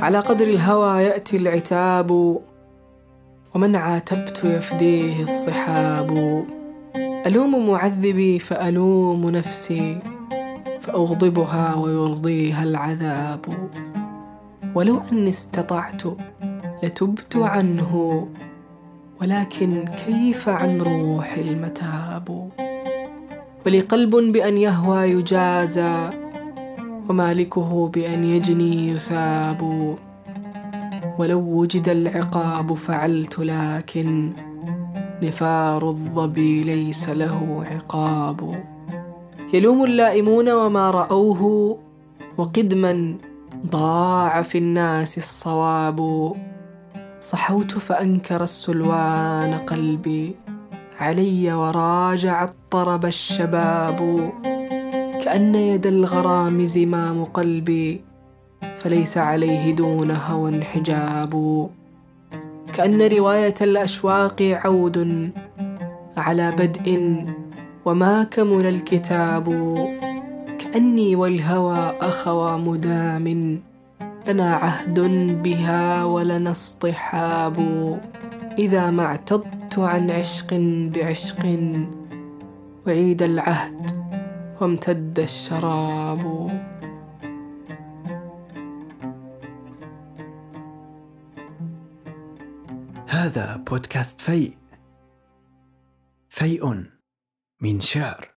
على قدر الهوى يأتي العتاب ومن عاتبت يفديه الصحاب. ألوم معذبي فألوم نفسي فأغضبها ويرضيها العذاب. ولو أني استطعت لتبت عنه ولكن كيف عن روح المتاب؟ ولي قلب بأن يهوى يجازى ومالكه بأن يجني يثاب. ولو وجد العقاب فعلت لكن نفار الظبي ليس له عقاب. يلوم اللائمون وما رأوه وقدما ضاع في الناس الصواب. صحوت فأنكر السلوان قلبي علي وراجع الطرب الشباب. كأن يد الغرام زمام قلبي فليس عليه دون هوى حجاب. كأن رواية الأشواق عود على بدء وما كمل الكتاب. كأني والهوى أخوى مدام لنا عهد بها ولنا اصطحاب. إذا ما اعتضت عن عشق بعشق وعيد العهد وامتد الشراب. هذا بودكاست فيء. فيء من شعر.